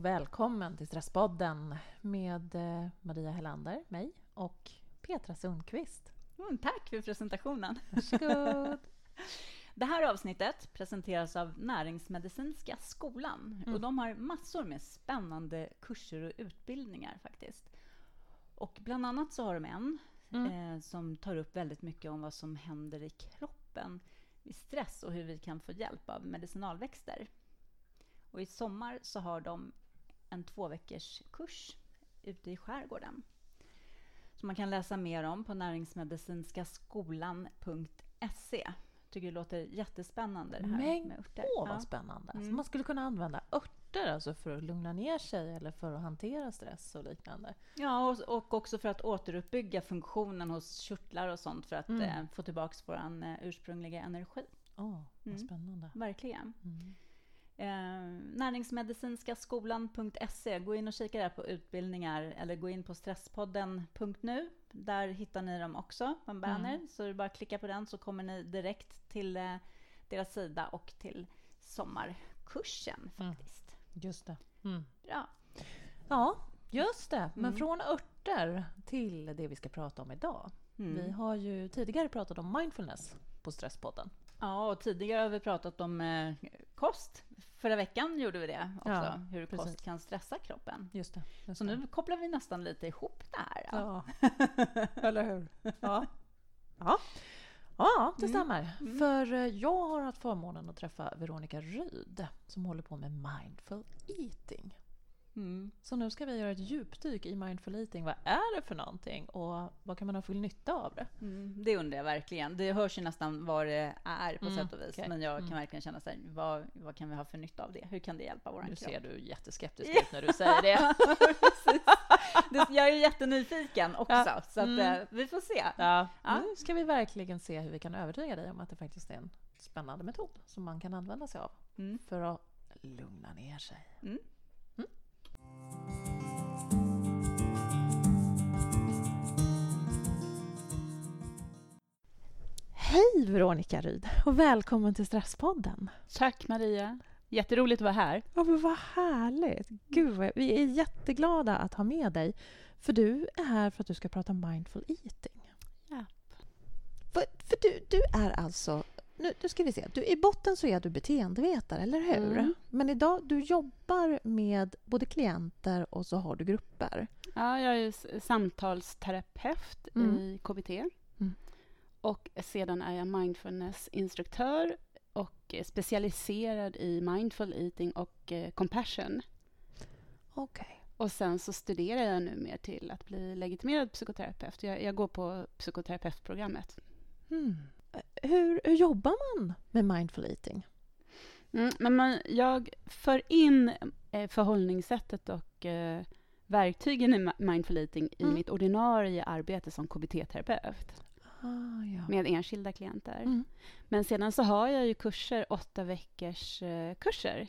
Och välkommen till Stresspodden med eh, Maria Hellander, mig, och Petra Sundqvist. Mm, tack för presentationen. Varsågod. Det här avsnittet presenteras av Näringsmedicinska skolan. Mm. Och de har massor med spännande kurser och utbildningar faktiskt. Och bland annat så har de en Mm. eh, som tar upp väldigt mycket om vad som händer i kroppen vid stress och hur vi kan få hjälp av medicinalväxter. Och i sommar så har de en två veckors kurs ute i skärgården. Som man kan läsa mer om på näringsmedicinskaskolan.se. Tycker det låter jättespännande det här Men med örter. Åh, vad Ja. spännande. Så Mm. man skulle kunna använda örter alltså för att lugna ner sig eller för att hantera stress och liknande. Ja, och, och också för att återuppbygga funktionen hos körtlar och sånt för att Mm. eh, få tillbaka vår eh, ursprungliga energi. Åh, vad Mm. spännande. Verkligen. Mm. Eh, näringsmedicinskaskolan.se. Gå in och kika där på utbildningar eller gå in på stresspodden.nu. Där hittar ni dem också på en banner. Mm. Så det är bara att klicka på den så kommer ni direkt till eh, deras sida och till sommarkursen Mm. faktiskt. Just det. Mm. Bra. Ja, just det. Men Mm. från örter till det vi ska prata om idag. Mm. Vi har ju tidigare pratat om mindfulness på Stresspodden. Ja, och tidigare har vi pratat om eh, kost. Förra veckan gjorde vi det också, Ja, hur precis. kost kan stressa kroppen. Just det. Just Så det. nu kopplar vi nästan lite ihop det här. Ja, eller hur? Ja. Ja, ja det Mm. stämmer. Mm. För eh, jag har haft förmånen att träffa Veronica Ryd som håller på med mindful eating. Mm. Så nu ska vi göra ett djupdyk i mindful eating. Vad är det för någonting och vad kan man ha full nytta av det? Mm, det undrar jag verkligen. Det hörs ju nästan vad det är på Mm, sätt och vis. okej. Men jag kan Mm. verkligen känna så här, vad, vad kan vi ha för nytta av det? Hur kan det hjälpa vår Nu kropp? ser du jätteskeptisk ut när du säger det. Jag är jättenyfiken också, Ja. så att, Mm. eh, vi får se. Ja, Ja. Nu ska vi verkligen se hur vi kan övertyga dig om att det faktiskt är en spännande metod som man kan använda sig av för att lugna ner sig. Hej Veronica Ryd och välkommen till Stresspodden. Tack Maria. Jätteroligt att vara här. Ja, men vad härligt! Gud, vad, vi är jätteglada att ha med dig. För du är här för att du ska prata mindful eating. Ja. För, för du, du är alltså... Nu, nu ska vi se. Du, I botten så är du beteendevetare, eller hur? Mm. Men idag, du jobbar med både klienter och så har du grupper. Ja, jag är samtalsterapeut Mm. i KBT. Och sedan är jag mindfulnessinstruktör och eh, specialiserad i mindful eating och eh, compassion. Okej. Och sen så studerar jag nu mer till att bli legitimerad psykoterapeut. Jag, jag går på psykoterapeutprogrammet. Mm. Hur, hur jobbar man med mindful eating? Mm, men man, jag för in eh, förhållningssättet och eh, verktygen i mi- mindful eating i Mm. mitt ordinarie arbete som KBT-terapeut. Ah, ja. med enskilda klienter. Mm. Men sedan så har jag ju kurser, åtta veckors eh, kurser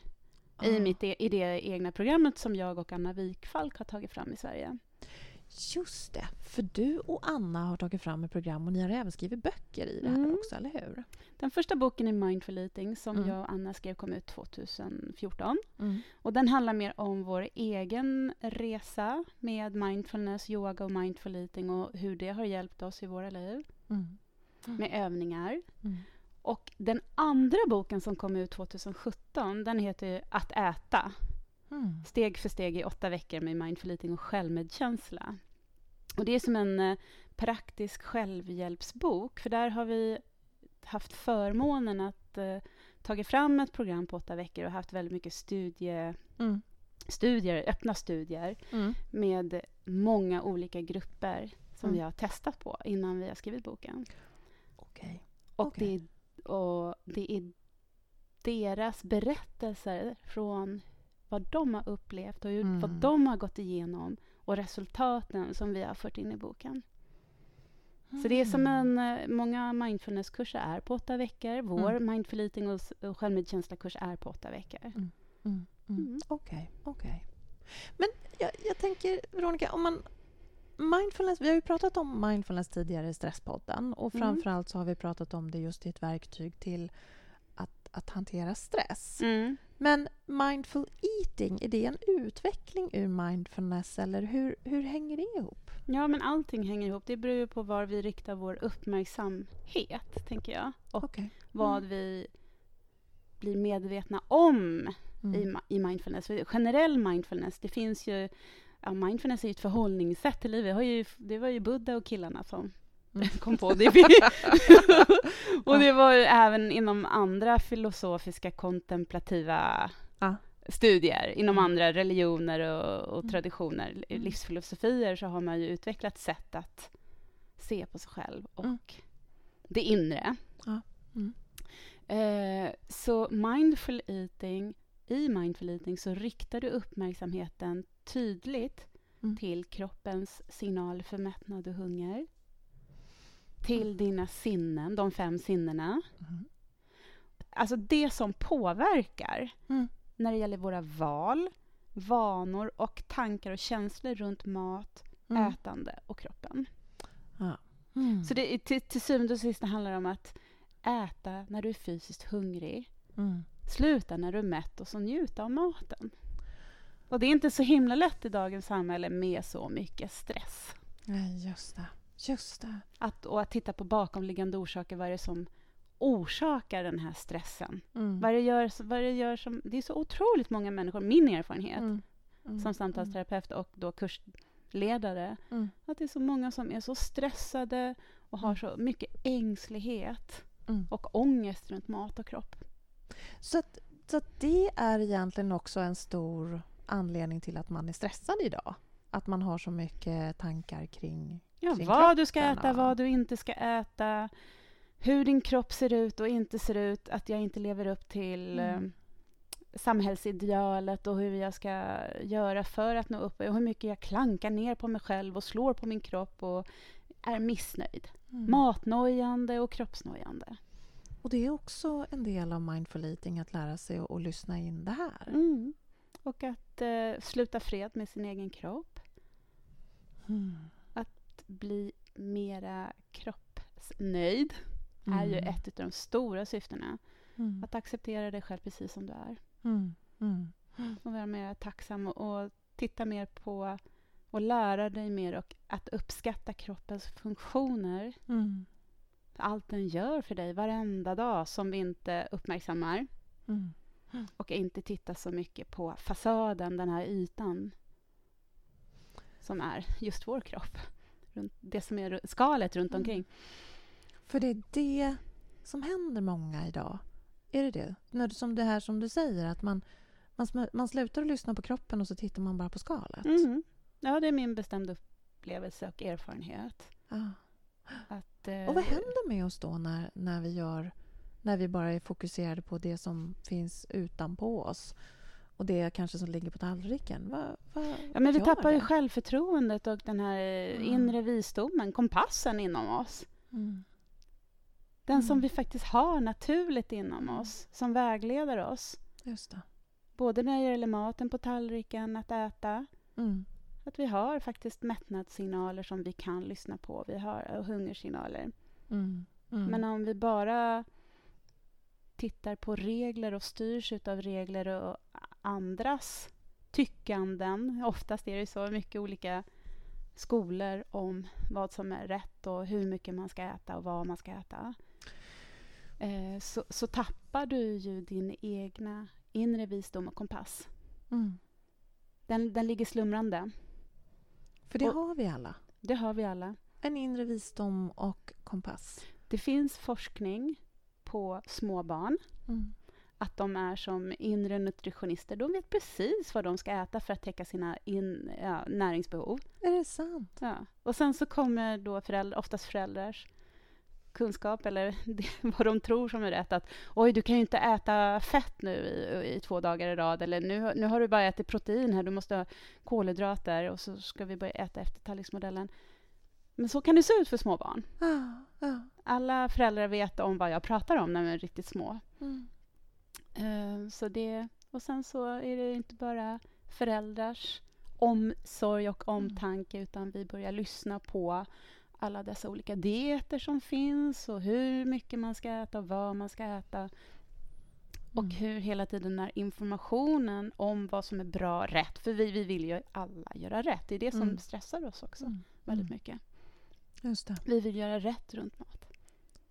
i, Ah. mitt e- i det egna programmet som jag och Anna Wikfalk har tagit fram i Sverige. Just det, för du och Anna har tagit fram ett program och ni har även skrivit böcker i det här Mm. också, eller hur? Den första boken är Mindful Eating som Mm. jag och Anna skrev kom ut 2014. Mm. Och den handlar mer om vår egen resa med mindfulness, yoga och mindful eating och hur det har hjälpt oss i våra liv Mm. med övningar. Mm. Och den andra boken som kom ut 2017 den heter Att äta. Mm. steg för steg i åtta veckor med mindful eating och självmedkänsla. Och det är som en eh, praktisk självhjälpsbok, för där har vi haft förmånen att eh, tagit fram ett program på åtta veckor och haft väldigt mycket studie, Mm. studier, öppna studier Mm. med många olika grupper som Mm. vi har testat på innan vi har skrivit boken. Okej. Och, Okej. det, är, och det är deras berättelser från vad de har upplevt och Mm. vad de har gått igenom och resultaten som vi har fört in i boken. Så det är som Mm. en... eh, Många mindfulnesskurser är på åtta veckor. Vår Mm. mindful eating och, och självmedkänsla-kurs är på åtta veckor. Mm. Mm. Mm. Okej, okej. Men jag, jag tänker, Veronica, om man... Mindfulness, vi har ju pratat om mindfulness tidigare i Stresspodden och Mm. framförallt så har vi pratat om det just i ett verktyg till att, att hantera stress. Mm. Men mindful eating, är det en utveckling ur mindfulness eller hur, hur hänger det ihop? Ja, men allting hänger ihop. Det beror ju på var vi riktar vår uppmärksamhet, tänker jag. Och vad Mm. vi blir medvetna om Mm. i, i mindfulness. För generell mindfulness, det finns ju... Ja, mindfulness är ju ett förhållningssätt till livet. Ju, det var ju Buddha och killarna som Mm. kom på det. och det var ju även inom andra filosofiska kontemplativa Ja. studier, inom Mm. andra religioner och, och Mm. traditioner, Mm. livsfilosofier, så har man ju utvecklat sätt att se på sig själv och Mm. det inre. Mm. Eh, så mindful eating, i mindful eating så riktar du uppmärksamheten tydligt Mm. till kroppens signal för mättnad och hunger. Till dina sinnen, de fem sinnena. Mm. Alltså det som påverkar Mm. när det gäller våra val, vanor och tankar och känslor runt mat, Mm. ätande och kroppen. Mm. Så det, till, till syvende och sist handlar det om att äta när du är fysiskt hungrig, Mm. sluta när du är mätt och så njuta av maten. Och det är inte så himla lätt i dagens samhälle med så mycket stress. Nej, just det. Just det. Att, och att titta på bakomliggande orsaker, vad är det som orsakar den här stressen? Mm. Vad det, gör, vad det gör som... Det är så otroligt många människor, min erfarenhet Mm. Mm. som samtalsterapeut och då kursledare, Mm. att det är så många som är så stressade och har Mm. så mycket ängslighet Mm. och ångest runt mat och kropp. Så, att, så att det är egentligen också en stor anledning till att man är stressad idag? Att man har så mycket tankar kring... Ja, kring vad du ska äta, vad du inte ska äta, hur din kropp ser ut och inte ser ut, att jag inte lever upp till Mm. eh, samhällsidealet och hur jag ska göra för att nå upp och hur mycket jag klankar ner på mig själv och slår på min kropp och är missnöjd. Mm. Matnojande och kroppsnojande. Och det är också en del av mindful eating, att lära sig att, att lyssna in det här. Mm. Och att eh, sluta fred med sin egen kropp. Mm. Bli mera kroppsnöjd är ju Mm. ett av de stora syftena. Mm. Att acceptera dig själv precis som du är. Mm. Mm. Och vara mer tacksam och, och titta mer på och lära dig mer och att uppskatta kroppens funktioner. Mm. Allt den gör för dig varenda dag som vi inte uppmärksammar. Mm. Och inte titta så mycket på fasaden, den här ytan som är just vår kropp. Det som är skalet runt Mm. omkring. För det är det som händer många idag. Är det det? När, som det här som du säger, att man, man, man slutar att lyssna på kroppen och så tittar man bara på skalet. Mhm. Ja, det är min bestämda upplevelse och erfarenhet. Ja. Att, eh, Och vad händer med oss då när, när vi gör när vi bara är fokuserade på det som finns utanpå oss och det kanske som ligger på tallriken? Vad, vad, Ja, men vi tappar ju det? självförtroendet och den här eh, Mm. inre visdomen, kompassen inom oss. Mm. Den som Mm. vi faktiskt har naturligt inom oss, som vägleder oss. Just det. Både när det gäller maten på tallriken, att äta, Mm. att vi har faktiskt mättnadssignaler som vi kan lyssna på. Vi har och hungersignaler. Mm. Mm. Men om vi bara tittar på regler och styrs av regler och andras tyckanden. Oftast är det så mycket olika skolor om vad som är rätt och hur mycket man ska äta och vad man ska äta. Eh, så, så tappar du ju din egna inre visdom och kompass. Mm. Den, den ligger slumrande. För det Och- har vi alla. Det har vi alla. En inre visdom och kompass. Det finns forskning på små barn Mm. att de är som inre nutritionister. De vet precis vad de ska äta för att täcka sina in, ja, näringsbehov. Är det sant? Ja. Och sen så kommer då föräldrar, oftast föräldrars kunskap eller vad de tror som är rätt. Att oj, du kan ju inte äta fett nu i, i två dagar i rad. Eller nu, nu har du bara ätit protein här, du måste ha kolhydrater. Och så ska vi börja äta efter tallriksmodellen. Men så kan det se ut för små barn. Ja. ja. Alla föräldrar vet om vad jag pratar om när de är riktigt små. Mm. Eh, Så det, och sen så är det inte bara föräldrars omsorg och omtanke utan vi börjar lyssna på alla dessa olika dieter som finns och hur mycket man ska äta och vad man ska äta. Och Mm. hur hela tiden den här informationen om vad som är bra, rätt. För vi, vi vill ju alla göra rätt. Det är det som Mm. stressar oss också Mm. väldigt Mm. mycket. Just det. Vi vill göra rätt runt mat.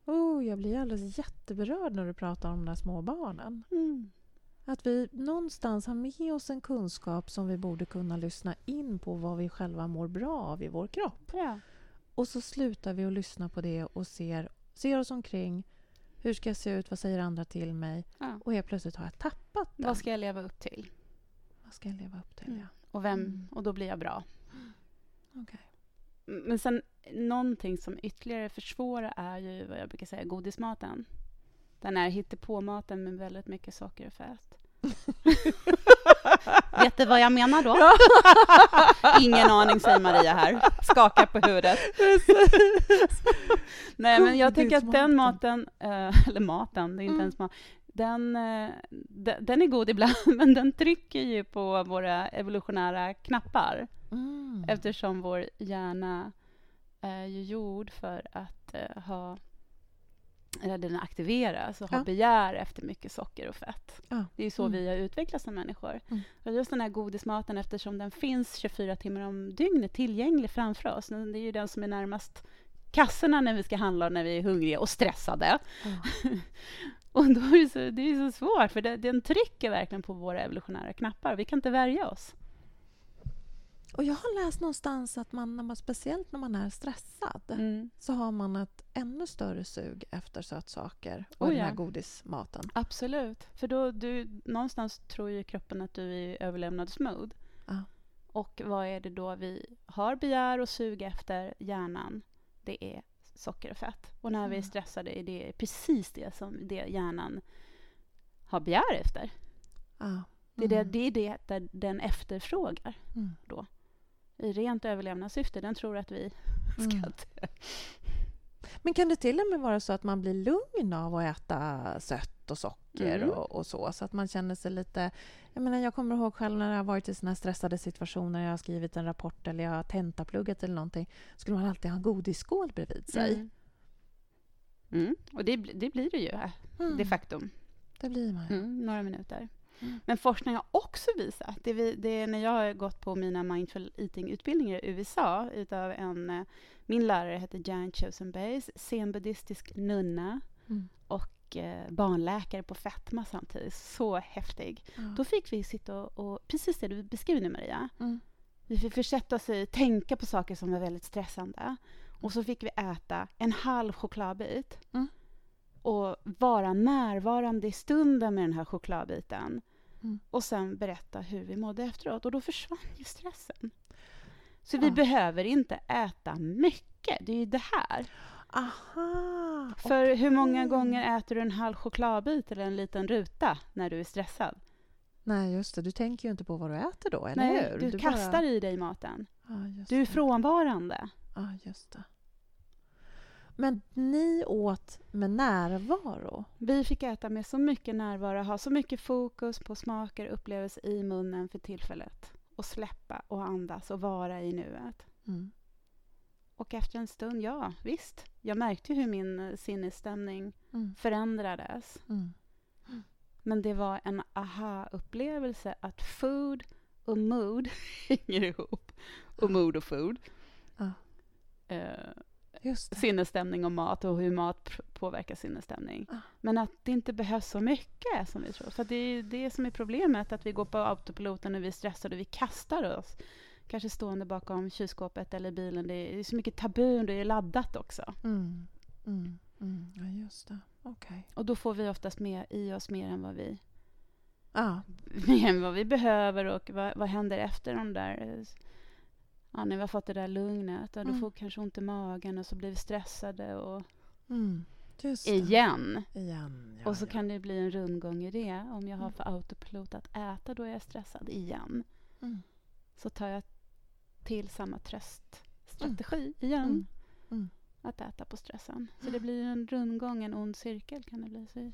Oh, jag blir alldeles jätteberörd när du pratar om de där små barnen. Att vi någonstans har med oss en kunskap som vi borde kunna lyssna in på vad vi själva mår bra av i vår kropp. Ja. Och så slutar vi att lyssna på det och ser, ser oss omkring. Hur ska jag se ut? Vad säger andra till mig? Ja. Och helt plötsligt har jag tappat den. Vad ska jag leva upp till? Vad ska jag leva upp till? Mm. Ja. Och, vem, Mm. och då blir jag bra. Okej. Men sen någonting som ytterligare försvårar är ju vad jag brukar säga godismaten. Den här hittepåmaten med väldigt mycket socker och fett. Vet du vad jag menar då? Ingen aning, säger Maria här. Skakar på huvudet. Nej, men jag tycker att den maten, eh, eller maten, det är inte Mm. ens mat, den, eh, de- den är god ibland, men den trycker ju på våra evolutionära knappar. Mm. Eftersom vår hjärna är ju gjord för att eh, ha eller den aktiveras och ha Ja. begär efter mycket socker och fett. Ja. Det är så Mm. vi har utvecklats som människor. Mm. Och just den här godismaten, eftersom den finns 24 timmar om dygnet tillgänglig framför oss. Det är ju den som är närmast kassorna när vi ska handla och när vi är hungriga och stressade. Ja. Och då är det, så, det är så svårt, för det, den trycker verkligen på våra evolutionära knappar. Vi kan inte värja oss. Och jag har läst någonstans att man, när man, speciellt när man är stressad, Mm. så har man ett ännu större sug efter sötsaker och Oh, den här ja. godismaten. Absolut. För då du, någonstans tror ju kroppen att du är i överlevnadsmode. Ja. Och vad är det då vi har begär och sug efter hjärnan? Det är socker och fett. Och när vi är Mm. stressade är det precis det som det hjärnan har begär efter. Ja. Det är, det, Mm. det är det där den efterfrågar Mm. i rent överlevnadssyfte. Den tror att vi ska Mm. Men kan det till och med vara så att man blir lugn av att äta sött och socker Mm. och, och så? Så att man känner sig lite... Jag, menar, jag kommer ihåg själv när jag har varit i såna stressade situationer, jag har skrivit en rapport eller jag har tentapluggat eller någonting, skulle man alltid ha en godisskål bredvid sig. Mm. Mm. Och det, det blir det ju, Mm. de facto. Det blir man ju. Mm, några minuter. Mm. Men forskning har också visat, det, vi, det är när jag har gått på mina mindful eating-utbildningar i USA utav en, eh, min lärare heter Jan Chosen Bays, zenbuddistisk nunna Mm. och eh, barnläkare på fetma samtidigt. Så häftig. Ja. Då fick vi sitta och, och precis det du beskriver nu Maria, Mm. vi fick försätta oss i, tänka på saker som var väldigt stressande. Och så fick vi äta en halv chokladbit. Mm. Och vara närvarande i stunden med den här chokladbiten. Mm. Och sen berätta hur vi mådde efteråt. Och då försvann ju stressen. Så vi Ja. behöver inte äta mycket. Det är ju det här. Aha! För hur många gånger äter du en halv chokladbit eller en liten ruta när du är stressad? Nej, just det. Du tänker ju inte på vad du äter då, eller Nej, hur? du, bara- kastar i dig maten. Just Du är det. frånvarande. Ja, just det. Men ni åt med närvaro? Vi fick äta med så mycket närvaro, ha så mycket fokus på smaker och upplevelser i munnen för tillfället. Och släppa och andas och vara i nuet. Mm. Och efter en stund, ja visst, jag märkte hur min eh, sinnesstämning Mm. förändrades. Mm. Men det var en aha-upplevelse att food och mood hänger ihop. Och mood och food. Ja. Eh, sinnesstämning och mat och hur mat påverkar sinnesstämning. Ah. Men att det inte behövs så mycket som vi tror. För det är det som är problemet, att vi går på autopiloten och vi är stressade och vi kastar oss. Kanske stående bakom kylskåpet eller bilen. Det är så mycket tabu, det är laddat också. Mm. Mm. Mm. Ja, just det. Okej. Och då får vi oftast med i oss mer än vad vi, Ja. mer än vad vi behöver och vad, vad händer efter de där eh, Ja, när vi har fått det där lugnet, ja, då Mm. får vi kanske ont i magen och så blir vi stressade och Mm. Igen. Igen. Ja, och så ja. kan det bli en rundgång i det. Om jag har Mm. för autopilot att äta, då är jag stressad igen. Så tar jag till samma tröststrategi igen. Mm. Mm. Att äta på stressen. Så det blir en rundgång, en ond cirkel kan det bli. Så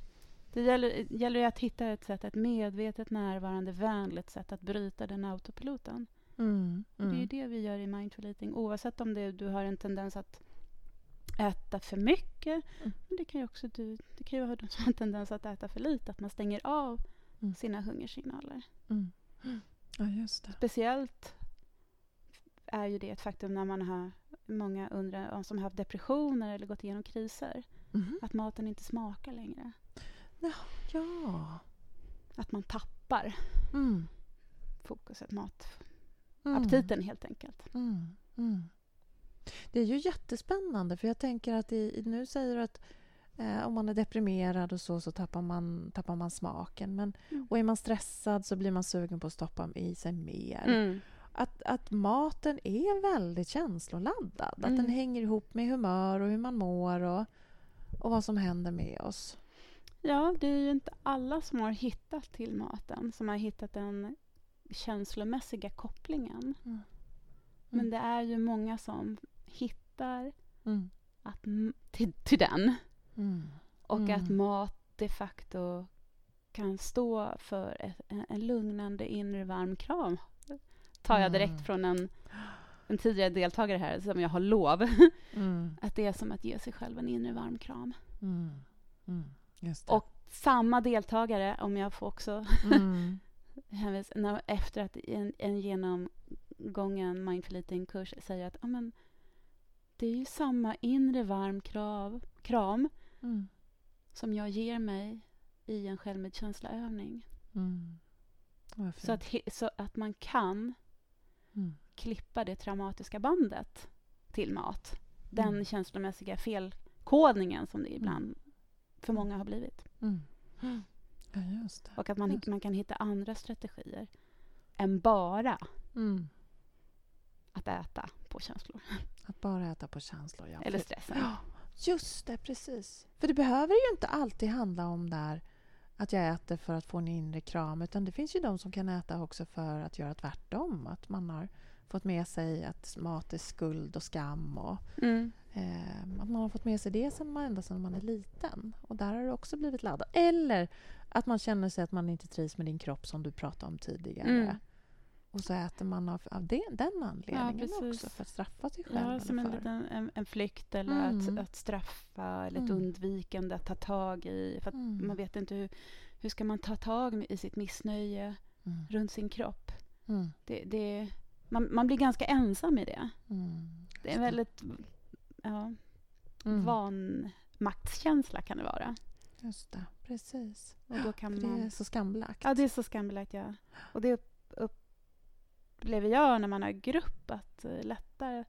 det gäller, gäller att hitta ett sätt, ett medvetet, närvarande, vänligt sätt att bryta den autopiloten. Mm. Och Det är ju Mm. det vi gör i mindful eating. Oavsett om det, du har en tendens att äta för mycket. Mm. Men det kan ju också du, det kan ju har en tendens att äta för lite, att man stänger av Mm. sina hungersignaler. Mm. Ja, just det. Speciellt är ju det ett faktum när man har många undrar, om som har haft depressioner eller gått igenom kriser, Mhm. att maten inte smakar längre. Ja. Att man tappar Mm. fokuset, mat, Mm. aptiten helt enkelt. Mm. Mm. Det är ju jättespännande, för jag tänker att i, nu säger du att eh, om man är deprimerad och så, så tappar man, tappar man smaken. Men, Mm. Och är man stressad så blir man sugen på att stoppa i sig mer. Mm. Att, att maten är väldigt känsloladdad. Att Mm. den hänger ihop med humör och hur man mår och, och vad som händer med oss. Ja, det är ju inte alla som har hittat till maten, som har hittat den känslomässiga kopplingen. Mm. Men det är ju många som hittar Mm. att, till, till den. Mm. Och Mm. att mat de facto kan stå för ett, en, en lugnande inre varm kram. Tar jag direkt Mm. från en, en tidigare deltagare här, som jag har lov. Mm. Att det är som att ge sig själv en inre varm kram. Mm. Mm. Och samma deltagare, om jag får också Mm. hänvisa, efter att en, en genomgången mindful eating-kurs säger att ja, men, det är ju samma inre varm krav, kram Mm. som jag ger mig i en självmedkänslaövning. Mm. Så att, så att man kan Mm. klippa det traumatiska bandet till mat. Den Mm. känslomässiga felkodningen som det ibland för många har blivit. Mm. Ja, just det. Och att man, Just. man kan hitta andra strategier än bara Mm. att äta på känslor. Att bara äta på känslor. Ja. Eller stressen. Ja, just det. Precis. För det behöver ju inte alltid handla om där att jag äter för att få en inre kram. Utan det finns ju de som kan äta också för att göra tvärtom. Att man har fått med sig att mat är skuld och skam. Och, Mm. eh, att man har fått med sig det sen man, ända sedan man är liten. Och där har det också blivit laddat. Eller att man känner sig att man inte trivs med din kropp som du pratade om tidigare. Mm. Och så äter man av, av det, den anledningen precis. också. För att straffa sig själv. Ja, som en, liten, en, en flykt eller Mm. att, att straffa eller ett Mm. undvikande att ta tag i. För Mm. man vet inte hur, hur ska man ta tag i sitt missnöje Mm. runt sin kropp. Mm. Det, det, man, man blir ganska ensam i det. Mm. Det är en väldigt ja, vanmaktskänsla kan det vara. Just det, precis. Och då kan det man... är så skambelagt. Ja, det är så skambelagt, ja. Och det upp, upplever jag när man har grupp, att eh, lätta,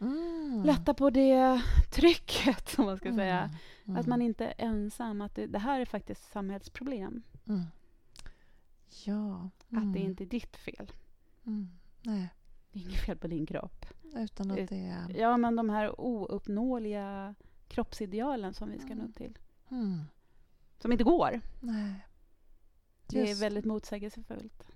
Mm. lätta på det trycket, som man ska Mm. säga. Mm. Att man inte är ensam, att det, det här är faktiskt samhällsproblem. Mm. Ja. Att det inte är ditt fel. Mm. Nej, Det är inget fel på din kropp. utan att Ut- det är... Ja, men de här ouppnåeliga kroppsidealen som vi ska Mm. nå till. Mm. Som inte går. Nej. Det är Just väldigt motsägelsefullt.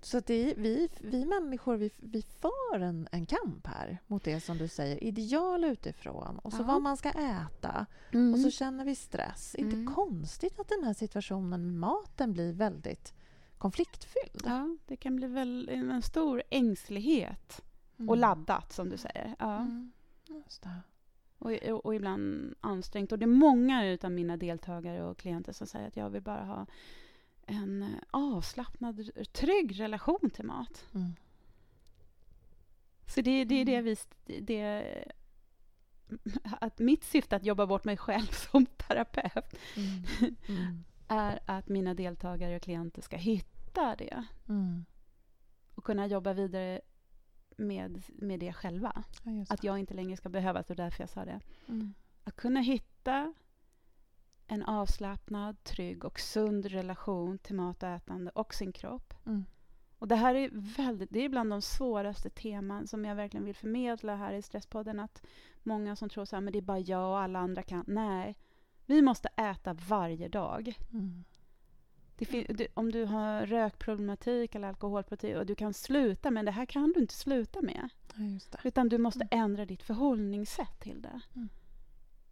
Så att det är, vi, vi människor vi, vi för en, en kamp här mot det som du säger, ideal utifrån och så Ja. vad man ska äta och så känner vi stress. Mm. Inte konstigt att den här situationen med maten blir väldigt konfliktfylld. Ja, det kan bli väl en stor ängslighet. Mm. Och laddat, som du säger. Ja. Mm. Just det. Och, och, och ibland ansträngt. Och det är många av mina deltagare och klienter som säger att jag vill bara ha en eh, avslappnad, trygg relation till mat. Mm. Så det, det är det Mm. vi... Det, att mitt syfte att jobba bort mig själv som terapeut Mm. Mm. är att mina deltagare och klienter ska hitta det Mm. och kunna jobba vidare med, med det själva. Ja, Att jag inte längre ska behövas, det var därför jag sa det. Mm. Att kunna hitta en avslappnad, trygg och sund relation till mat och ätande och sin kropp. Mm. Och det här är väldigt, det är bland de svåraste teman som jag verkligen vill förmedla här i Stresspodden. Att många som tror så här, men det är bara jag och alla andra kan. Nej, vi måste äta varje dag. Mm. Det om du har rökproblematik eller alkoholproblematik och du kan sluta, men det här kan du inte sluta med. Ja. Utan du måste ändra ditt förhållningssätt till det. Mm.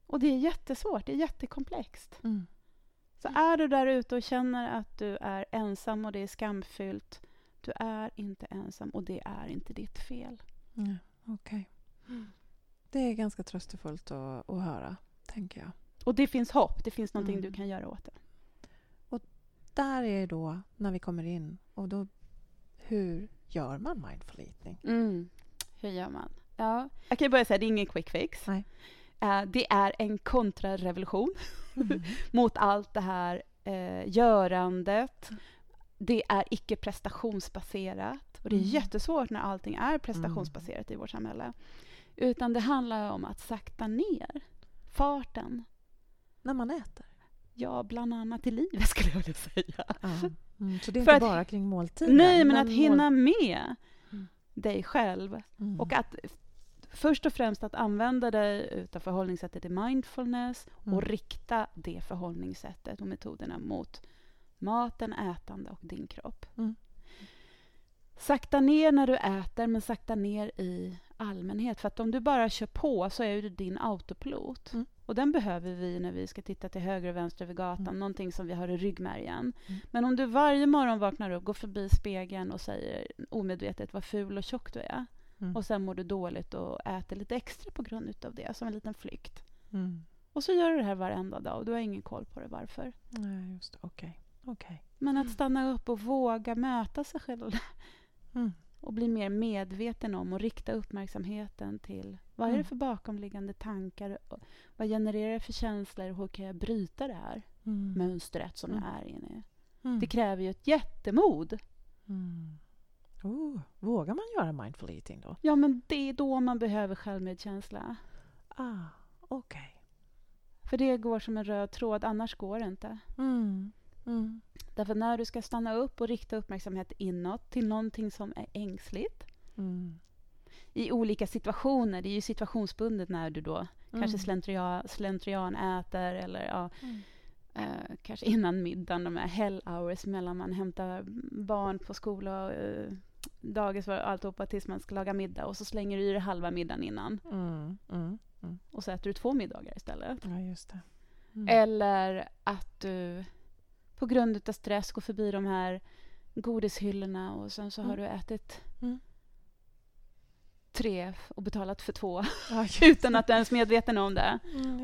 Och det är jättesvårt, det är jättekomplext. Mm. Så är du där ute och känner att du är ensam och det är skamfyllt, du är inte ensam och det är inte ditt fel. Ja, Okej. Det Det är ganska tröstefullt att, att höra, tänker jag. Och det finns hopp. Det finns någonting Mm. du kan göra åt det. Där är då när vi kommer in och då hur gör man mindful eating? Mm. Hur gör man? Ja. Jag kan börja säga, det är ingen quick fix. Nej. Eh, det är en kontrarevolution Mm. mot allt det här eh, görandet. Det är icke prestationsbaserat. Och det är Mm. jättesvårt när allting är prestationsbaserat i vårt samhälle. Utan det handlar om att sakta ner farten. När man äter? Ja, bland annat i livet skulle jag vilja säga. Ja. Mm, så det är För inte att- bara kring måltiden? Nej, men att mål- hinna med Mm. dig själv. Mm. Och att först och främst att använda dig utav förhållningssättet i mindfulness Mm. och rikta det förhållningssättet och metoderna mot maten, ätande och din kropp. Mm. Sakta ner när du äter, men sakta ner i allmänhet. För att om du bara kör på så är det din autopilot. Mm. Och den behöver vi när vi ska titta till höger och vänster över gatan. Mm. Någonting som vi har i ryggmärgen. Mm. Men om du varje morgon vaknar upp, går förbi spegeln och säger omedvetet vad ful och tjock du är. Mm. Och sen mår du dåligt och äter lite extra på grund utav det, som en liten flykt. Mm. Och så gör du det här varenda dag och du har ingen koll på det varför. Nej, just det. Okej. Okej. Men att stanna upp och våga möta sig själv Mm. och bli mer medveten om och rikta uppmärksamheten till vad är Mm. det för bakomliggande tankar? Vad genererar det för känslor hur kan jag bryta det här Mm. mönstret som Mm. jag är inne i? Mm. Det kräver ju ett jättemod. Mm. Oh, vågar man göra mindful eating då? Ja, men det är då man behöver självmedkänsla. Ah, okej. För det går som en röd tråd, annars går det inte. Mm. Mm. Därför när du ska stanna upp och rikta uppmärksamhet inåt till någonting som är ängsligt Mm. i olika situationer, det är ju situationsbundet när du då kanske Mm. slentrian, slentrian äter eller ja, Mm. eh, kanske innan middagen, de här hell hours mellan man hämtar barn på skola och eh, dagis och alltihopa tills man ska laga middag och så slänger du i dig halva middagen innan Mm. Mm. Mm. och så äter du två middagar istället. Ja, just det. Mm. Eller att du på grund av stress går förbi de här godishyllorna och sen så har Mm. du ätit Mm. tre och betalat för två Ja, utan att du ens är medveten om det.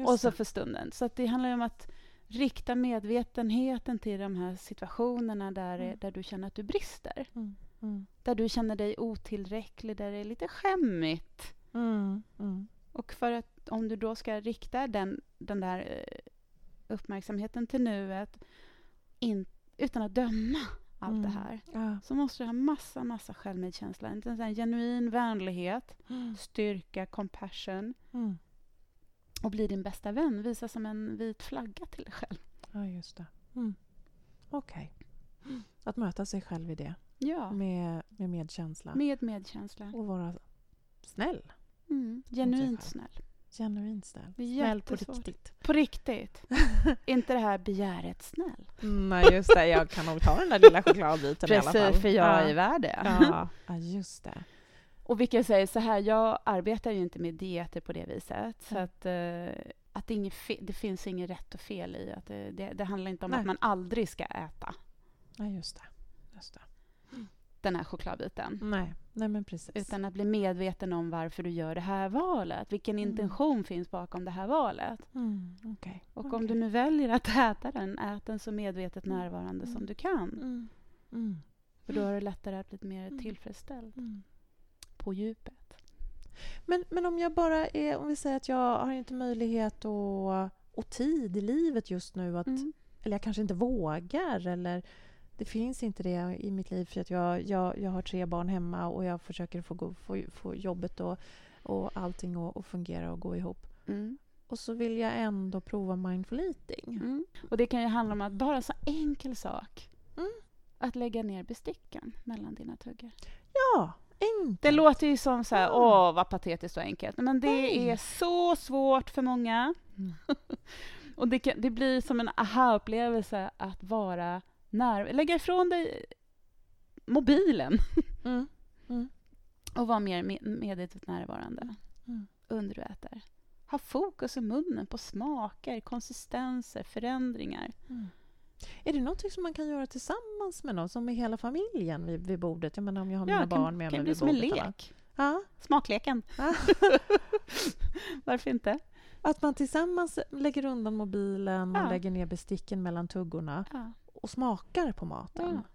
Och så för stunden. Så det handlar ju om att rikta medvetenheten till de här situationerna där, där du känner att du brister. Mm. Där du känner dig otillräcklig, där det är lite skämmigt. Mm. Mm. Och för att om du då ska rikta den, den där eh, uppmärksamheten till nuet in, utan att döma allt det Mm. här Ja. så måste du ha massa, massa självmedkänsla. En här genuin vänlighet, Mm. styrka, compassion Mm. och bli din bästa vän. Visa som en vit flagga till dig själv. Ja, just det. Okej. Att möta sig själv i det Ja, med, med medkänsla med medkänsla. och vara snäll. Mm. Genuint snäll. Genuint snäll. Snäll på riktigt. På riktigt. Inte det här begäret snäll. Nej, just det. Jag kan nog ta den där lilla chokladbiten i alla fall. Precis, för jag ja. är värd det. Ja, ja, just det. Och vilket säger så här, jag arbetar ju inte med dieter på det viset. Så Mm. att, eh, att det, fe- det finns inget rätt och fel i att det, det, det handlar inte om Nej. att man aldrig ska äta Ja, just det. Just det. Den här chokladbiten. Nej, nej men precis. Utan att bli medveten om varför du gör det här valet. Vilken Mm. intention finns bakom det här valet. Mm, okej. Och okej. om du nu väljer att äta den, ät den så medvetet närvarande som Mm. du kan. Mm. Mm. För då är det lättare att bli mer Mm. tillfredsställd Mm. på djupet. Men, men om jag bara är, om vi säger att jag har inte möjlighet och, och tid i livet just nu att, Mm. eller jag kanske inte vågar eller det finns inte det i mitt liv för att jag, jag, jag har tre barn hemma och jag försöker få, gå, få, få jobbet och, och allting att och fungera och gå ihop. Mm. Och så vill jag ändå prova mindful eating. Mm. Och det kan ju handla om att bara så enkel sak. Mm. Att lägga ner besticken mellan dina tuggar. Ja, enkelt. Det låter ju som så här, Ja. åh vad patetiskt och enkelt. Men det Nej. är så svårt för många. Mm. och det, kan, det blir som en aha-upplevelse att vara när, lägga ifrån dig mobilen Mm. Mm. och vara mer med, medvetet närvarande Mm. under du äter. Ha fokus i munnen på smaker, konsistenser, förändringar. Mm. Är det något som man kan göra tillsammans med någon, som med hela familjen vid, vid bordet? Jag menar om jag har mina Ja, barn kan, med kan mig bli vid som en bordet. eller? lek. Ja. Smakleken. Ja. Varför inte? Att man tillsammans lägger undan mobilen, man Ja. lägger ner besticken mellan tuggorna Ja. Och smakar på maten. Ja.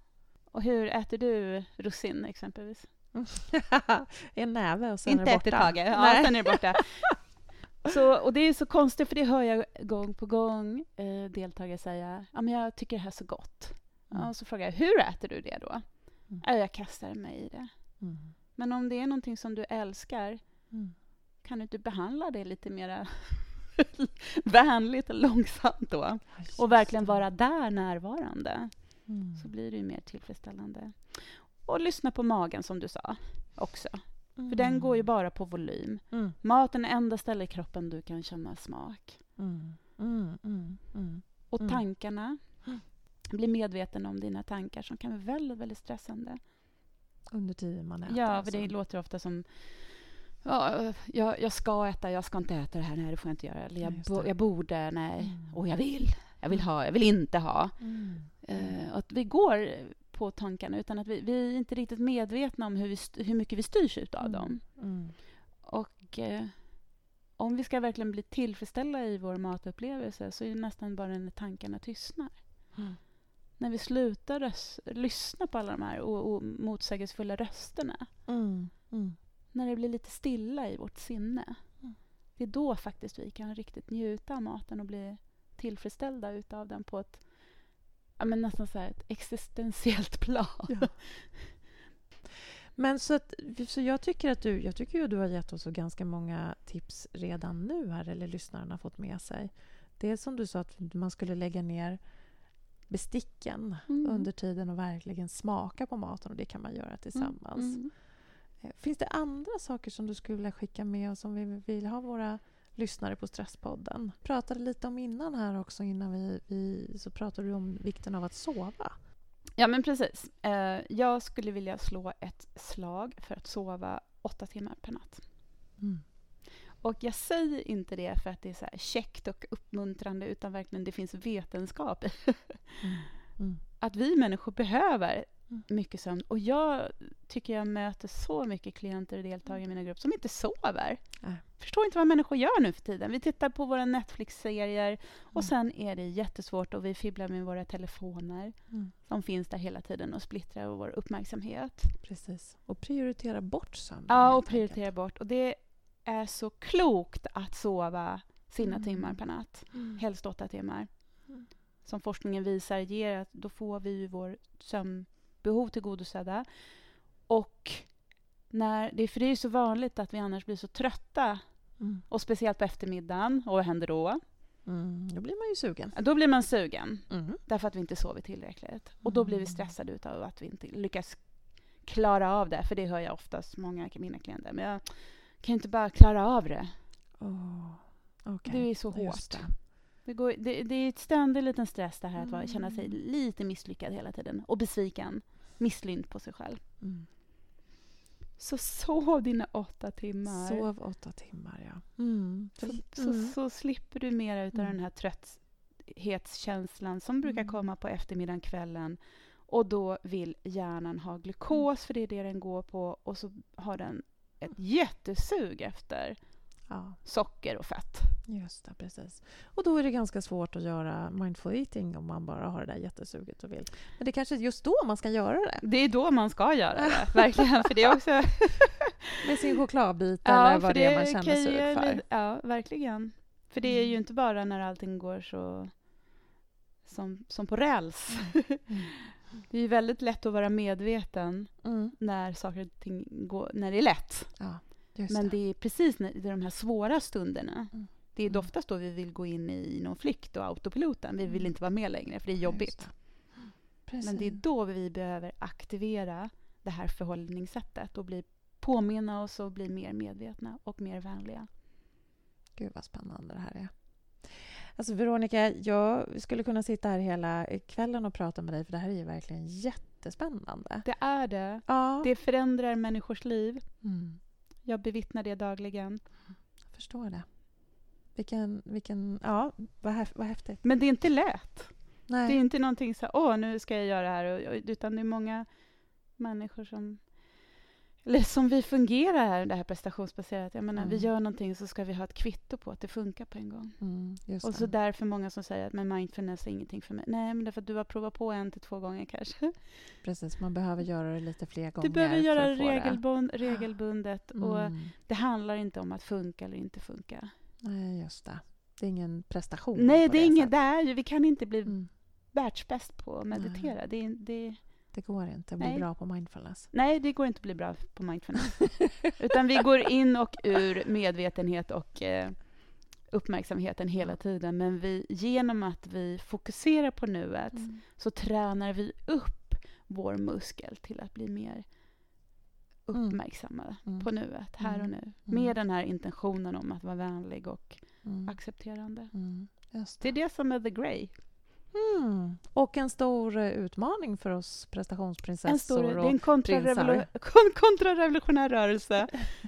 Och hur äter du russin exempelvis? en näve och sen inte är det ett i borta. taget, ja, Nej. sen är det borta. Så, och det är så konstigt, för det hör jag gång på gång eh, deltagare säga. Ja, men jag tycker det här är så gott. Mm. Och så frågar jag, hur äter du det då? Mm. Ja, jag kastar mig i det. Mm. Men om det är någonting som du älskar, Mm. kan du inte behandla det lite mer vänligt och långsamt då? Och verkligen vara där närvarande, Mm. så blir det ju mer tillfredsställande. Och lyssna på magen, som du sa, också. För den går ju bara på volym. Mm. Maten är enda stället i kroppen du kan känna smak. Mm. Mm. Mm. Mm. Och Mm. tankarna. Mm. Bli medveten om dina tankar som kan vara väldigt, väldigt stressande. Under tiden man äter. Ja, för alltså. det låter ofta som Ja, jag, jag ska äta, jag ska inte äta det här, nej det får jag inte göra. Eller jag, bo, jag borde, nej. Mm. Och jag vill, jag vill ha, jag vill inte ha. Mm. Eh, att vi går på tankarna utan att vi, vi är inte riktigt medvetna om hur, vi, hur mycket vi styrs utav Mm. dem. Mm. Och eh, om vi ska verkligen bli tillfredsställda i vår matupplevelse så är det nästan bara när tankarna tystnar. Mm. När vi slutar lyssna på alla de här o- o- motsägelsefulla rösterna. Mm. Mm. När det blir lite stilla i vårt sinne. Mm. Det är då faktiskt vi kan riktigt njuta av maten och bli tillfredsställda utav den på ett ja, men nästan så här ett existentiellt plan. Ja. Men så, att, så jag tycker att du, jag tycker ju att du har gett oss ganska många tips redan nu här, eller lyssnarna har fått med sig. Det som du sa att man skulle lägga ner besticken Mm. under tiden och verkligen smaka på maten och det kan man göra tillsammans. Mm. Finns det andra saker som du skulle vilja skicka med oss som vi vill ha våra lyssnare på Stresspodden? pratade lite om innan här också, innan vi, vi så pratade du om vikten av att sova. Ja, men precis. Eh, jag skulle vilja slå ett slag för att sova åtta timmar per natt. Mm. Och jag säger inte det för att det är så här käckt och uppmuntrande, utan verkligen det finns vetenskap i Mm. Mm. att vi människor behöver. Mycket sömn. Och jag tycker jag möter så mycket klienter och deltagare i mina grupper som inte sover. Nej. Förstår inte vad människor gör nu för tiden. Vi tittar på våra Netflix-serier och Mm. sen är det jättesvårt och vi fibblar med våra telefoner Mm. som finns där hela tiden och splittrar vår uppmärksamhet. Precis. Och prioritera bort sömnen. Ja, och prioritera bort. Och det är så klokt att sova sina Mm. timmar per natt. Mm. Helst åtta timmar. Mm. Som forskningen visar ger att då får vi ju vår sömnbehov tillgodosedda. Och när, det, för det är ju så vanligt att vi annars blir så trötta. Mm. Och speciellt på eftermiddagen. Och vad händer då? Mm. Då blir man ju sugen. Då blir man sugen. Mm. Därför att vi inte sover tillräckligt. Och då blir vi Mm. stressade utav att vi inte lyckas klara av det. För det hör jag oftast många av mina klienter. Men jag kan inte bara klara av det. Oh. Okay. Det är så hårt. Det. Går, det, det är ett ständig liten stress det här att vara, känna sig Mm. lite misslyckad hela tiden. Och besviken. Misslynt på sig själv. Mm. Så sov dina åtta timmar. Sov åtta timmar, ja. Mm. Så, Mm. så, så slipper du mera utav Mm. den här trötthetskänslan som brukar Mm. komma på eftermiddagen, kvällen. Och då vill hjärnan ha glukos, för det är det den går på. Och så har den ett jättesug efter Ja, socker och fett. just det. Precis. Och då är det ganska svårt att göra mindful eating om man bara har det där jättesuget och vill. Men det är kanske är just då man ska göra det. Det är då man ska göra det, verkligen. För det är också... Med sin chokladbit eller vad det är man känner kan sug för. Ja, verkligen. För det är ju Mm. inte bara när allting går så som, som på räls. Mm. Det är ju väldigt lätt att vara medveten Mm. när saker och ting går, när det är lätt. Ja, just Men det. är precis när, det är de här svåra stunderna. Mm. Det är Mm. oftast då vi vill gå in i någon flykt och autopiloten. Vi vill Mm. inte vara med längre, för det är jobbigt. det. Men det är då vi behöver aktivera det här förhållningssättet och bli, påminna oss och bli mer medvetna och mer vänliga. Gud vad spännande det här är. Alltså Veronica, jag skulle kunna sitta här hela kvällen och prata med dig för det här är ju verkligen jättespännande. Det är det. Ja. Det förändrar människors liv. Mm, Jag bevittnar det dagligen. jag förstår det. Vilken, vilken, ja, vad, häf, vad häftigt. Men det är inte lätt. Nej. Det är inte någonting så åh, nu ska jag göra det här. Utan det är många människor som... eller som vi fungerar här, det här prestationsbaserat. Jag menar, vi Mm. gör någonting så ska vi ha ett kvitto på att det funkar på en gång. Mm, Och så det. därför många som säger att men mindfulness är ingenting för mig. Nej, men därför att du har provat på en till två gånger kanske. Precis, man behöver göra det lite fler gånger. Du behöver göra det det. regelbund, regelbundet. Och Mm. det handlar inte om att funka eller inte funka. Nej, just det. Det är ingen prestation. Nej, det är inget där. ju. Vi kan inte bli Mm. världsbäst på att meditera. Det, är- det, Det går inte att bli Nej. bra på mindfulness. nej, det går inte att bli bra på mindfulness. Utan vi går in och ur medvetenhet och eh, uppmärksamheten hela tiden. Men vi, genom att vi fokuserar på nuet Mm. så tränar vi upp vår muskel till att bli mer Mm. uppmärksamma Mm. på nuet, här och Mm. nu. Mm. Med den här intentionen om att vara vänlig och accepterande. Just Det är det som är the grey. Mm. Och en stor eh, utmaning för oss prestationsprinsessor. En stor, det är en kontrarevolu- kontrarevolutionär rörelse.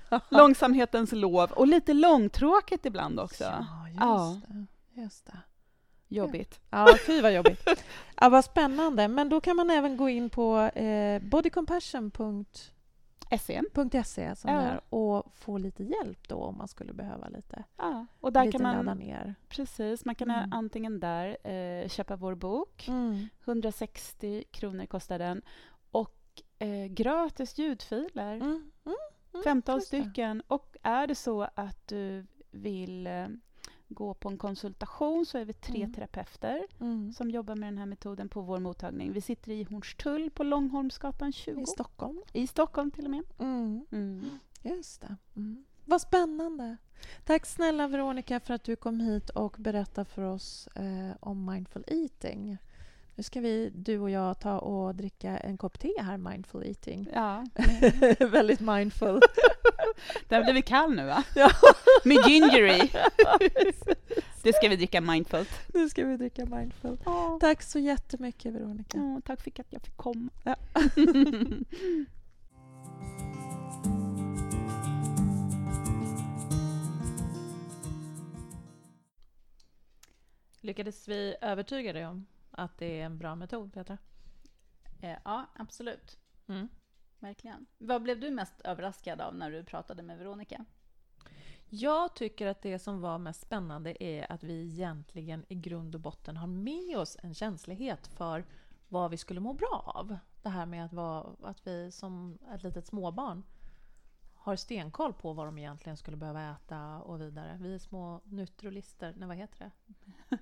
Långsamhetens lov. Och lite långtråkigt ibland också. Ja, just Ja. det. Just det. Jobbigt. Ja, fy vad jobbigt. Ja, vad spännande. Men då kan man även gå in på eh, bodycompassion.se SE. som Ja. och få lite hjälp då om man skulle behöva lite, Ja. Och där lite kan ladda man, ner. precis, man kan Mm. antingen där eh, köpa vår bok. Mm. 160 kronor kostar den. Och eh, gratis ljudfiler. Mm. Mm. Mm. 15 just det. stycken. Och är det så att du vill eh, gå på en konsultation så är vi tre Mm. terapeuter Mm. som jobbar med den här metoden på vår mottagning. Vi sitter i Hornstull på Långholmsgatan 20. I Stockholm. I Stockholm till och med. Mm. Mm. Just det. Mm. Vad spännande. Tack snälla Veronica för att du kom hit och berättade för oss eh, om mindful eating. Nu ska vi, du och jag, ta och dricka en kopp te här, mindful eating. Ja. Väldigt mindful. Den har blivit kall nu va? Ja. Med gingery. Det ska vi dricka mindfullt. nu ska vi dricka mindful. Tack så jättemycket Veronica. Ja, tack för att jag fick komma. Ja. Lyckades vi övertyga dig om att det är en bra metod, Petra? Eh, ja, absolut. Mm. Verkligen. Vad blev du mest överraskad av när du pratade med Veronica? Jag tycker att det som var mest spännande är att vi egentligen i grund och botten har med oss en känslighet för vad vi skulle må bra av. Det här med att, vara, att vi som ett litet småbarn har stenkoll på vad de egentligen skulle behöva äta och vidare. Vi är små nutrolister, nej vad heter det?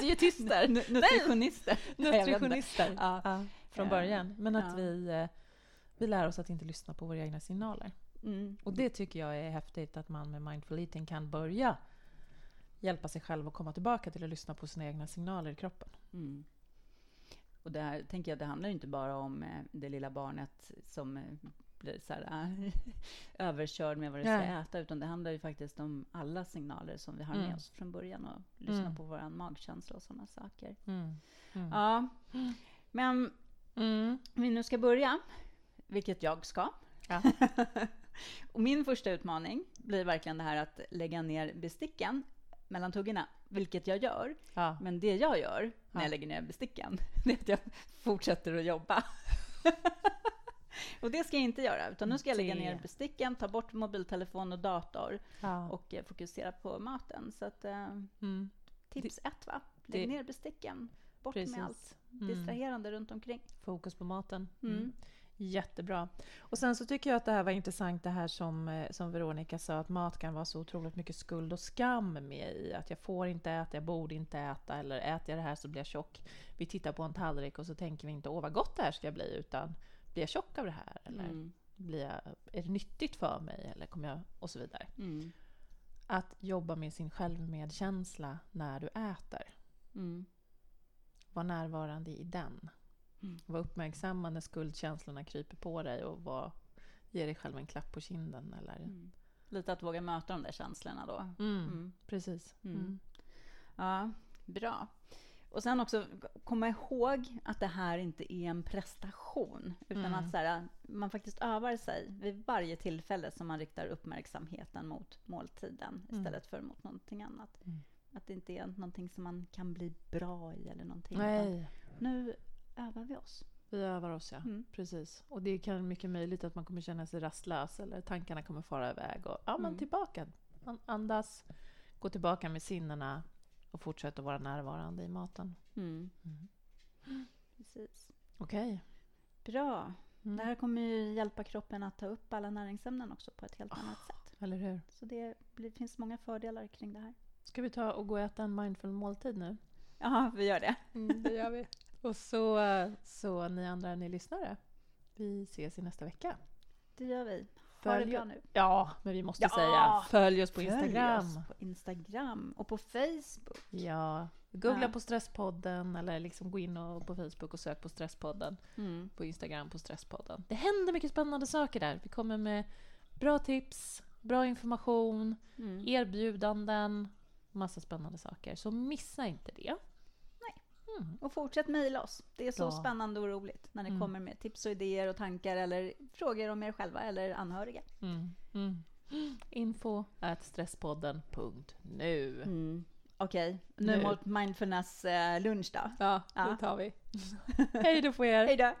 Dietister! Nutritionister. Nutritionister Ja. från Ja. början. Men att vi, eh, vi lär oss att inte lyssna på våra egna signaler. Mm. Och det tycker jag är häftigt att man med mindful eating kan börja hjälpa sig själv att komma tillbaka till att lyssna på sina egna signaler i kroppen. Mm. Och det här tänker jag, det handlar ju inte bara om eh, det lilla barnet som eh, blir så här, äh, överkörd med vad det ska Nej. äta, utan det handlar ju faktiskt om alla signaler som vi har med Mm. oss från början och lyssna Mm. på vår magkänsla och sådana saker. Mm. Ja, men Mm. om vi nu ska börja, vilket jag ska. Ja. och min första utmaning blir verkligen det här att lägga ner besticken mellan tuggorna, vilket jag gör. Ja. Men det jag gör när Ja. jag lägger ner besticken, det är att jag fortsätter att jobba. och det ska jag inte göra, utan nu ska jag lägga ner besticken, ta bort mobiltelefon och dator och eh, fokusera på maten. Så att, eh, Mm. tips ett va? Lägg ner besticken, bort Precis. med allt Mm. distraherande runt omkring. Fokus på maten. Mm. Jättebra. Och sen så tycker jag att det här var intressant det här som, eh, som Veronica sa att mat kan vara så otroligt mycket skuld och skam med i. Att jag får inte äta, jag borde inte äta eller äter jag det här så blir jag tjock. Vi tittar på en tallrik och så tänker vi inte åh vad gott det här ska bli utan blir jag tjock av det här? Eller Mm. blir jag, är det nyttigt för mig? Eller kommer jag, och så vidare. Mm. Att jobba med sin självmedkänsla när du äter. Mm. Var närvarande i den. Mm. Var uppmärksam när skuldkänslorna kryper på dig och var, ge dig själv en klapp på kinden. Eller, Mm. Lite att våga möta de där känslorna då. Mm, Mm. Precis. Mm. Mm. Ja, bra. Och sen också komma ihåg att det här inte är en prestation, utan Mm. att så här, man faktiskt övar sig vid varje tillfälle som man riktar uppmärksamheten mot måltiden Mm. istället för mot någonting annat. Mm. Att det inte är någonting som man kan bli bra i eller någonting. Nej. Nu övar vi oss. Vi övar oss, ja. Mm. Precis. Och det kan mycket möjligt att man kommer känna sig rastlös eller tankarna kommer fara iväg. Och, ja, men Mm. tillbaka. An- Andas, gå tillbaka med sinnena och fortsätt att vara närvarande i maten. Mm. Mm. Precis. Okej. Bra. Mm. Det här kommer ju hjälpa kroppen att ta upp alla näringsämnen också på ett helt annat sätt. Eller hur? Så det blir, finns många fördelar kring det här. Ska vi ta och gå och äta en mindful måltid nu? Ja, vi gör det. Mm, det gör vi. Och så, så ni andra, ni lyssnare, vi ses i nästa vecka. Det gör vi. Ha det Följ- bra nu. Ja, men vi måste Ja! säga följ oss på Följ Instagram. oss på Instagram och på Facebook. Ja, googla Ja. på Stresspodden eller liksom gå in och på Facebook och sök på Stresspodden. Mm. På Instagram på Stresspodden. Det händer mycket spännande saker där. Vi kommer med bra tips, bra information, Mm. erbjudanden, massa spännande saker. Så missa inte det. Mm. Och fortsätt mejla oss. Det är så Bra. spännande och roligt när ni Mm. kommer med tips och idéer och tankar eller frågor om er själva eller anhöriga. Mm. Mm. Info at stresspodden.nu. Mm. Okej, nu Nu. mot mindfulness eh, lunch då. Ja, Ja. det tar vi. Hej då på er! Hej då!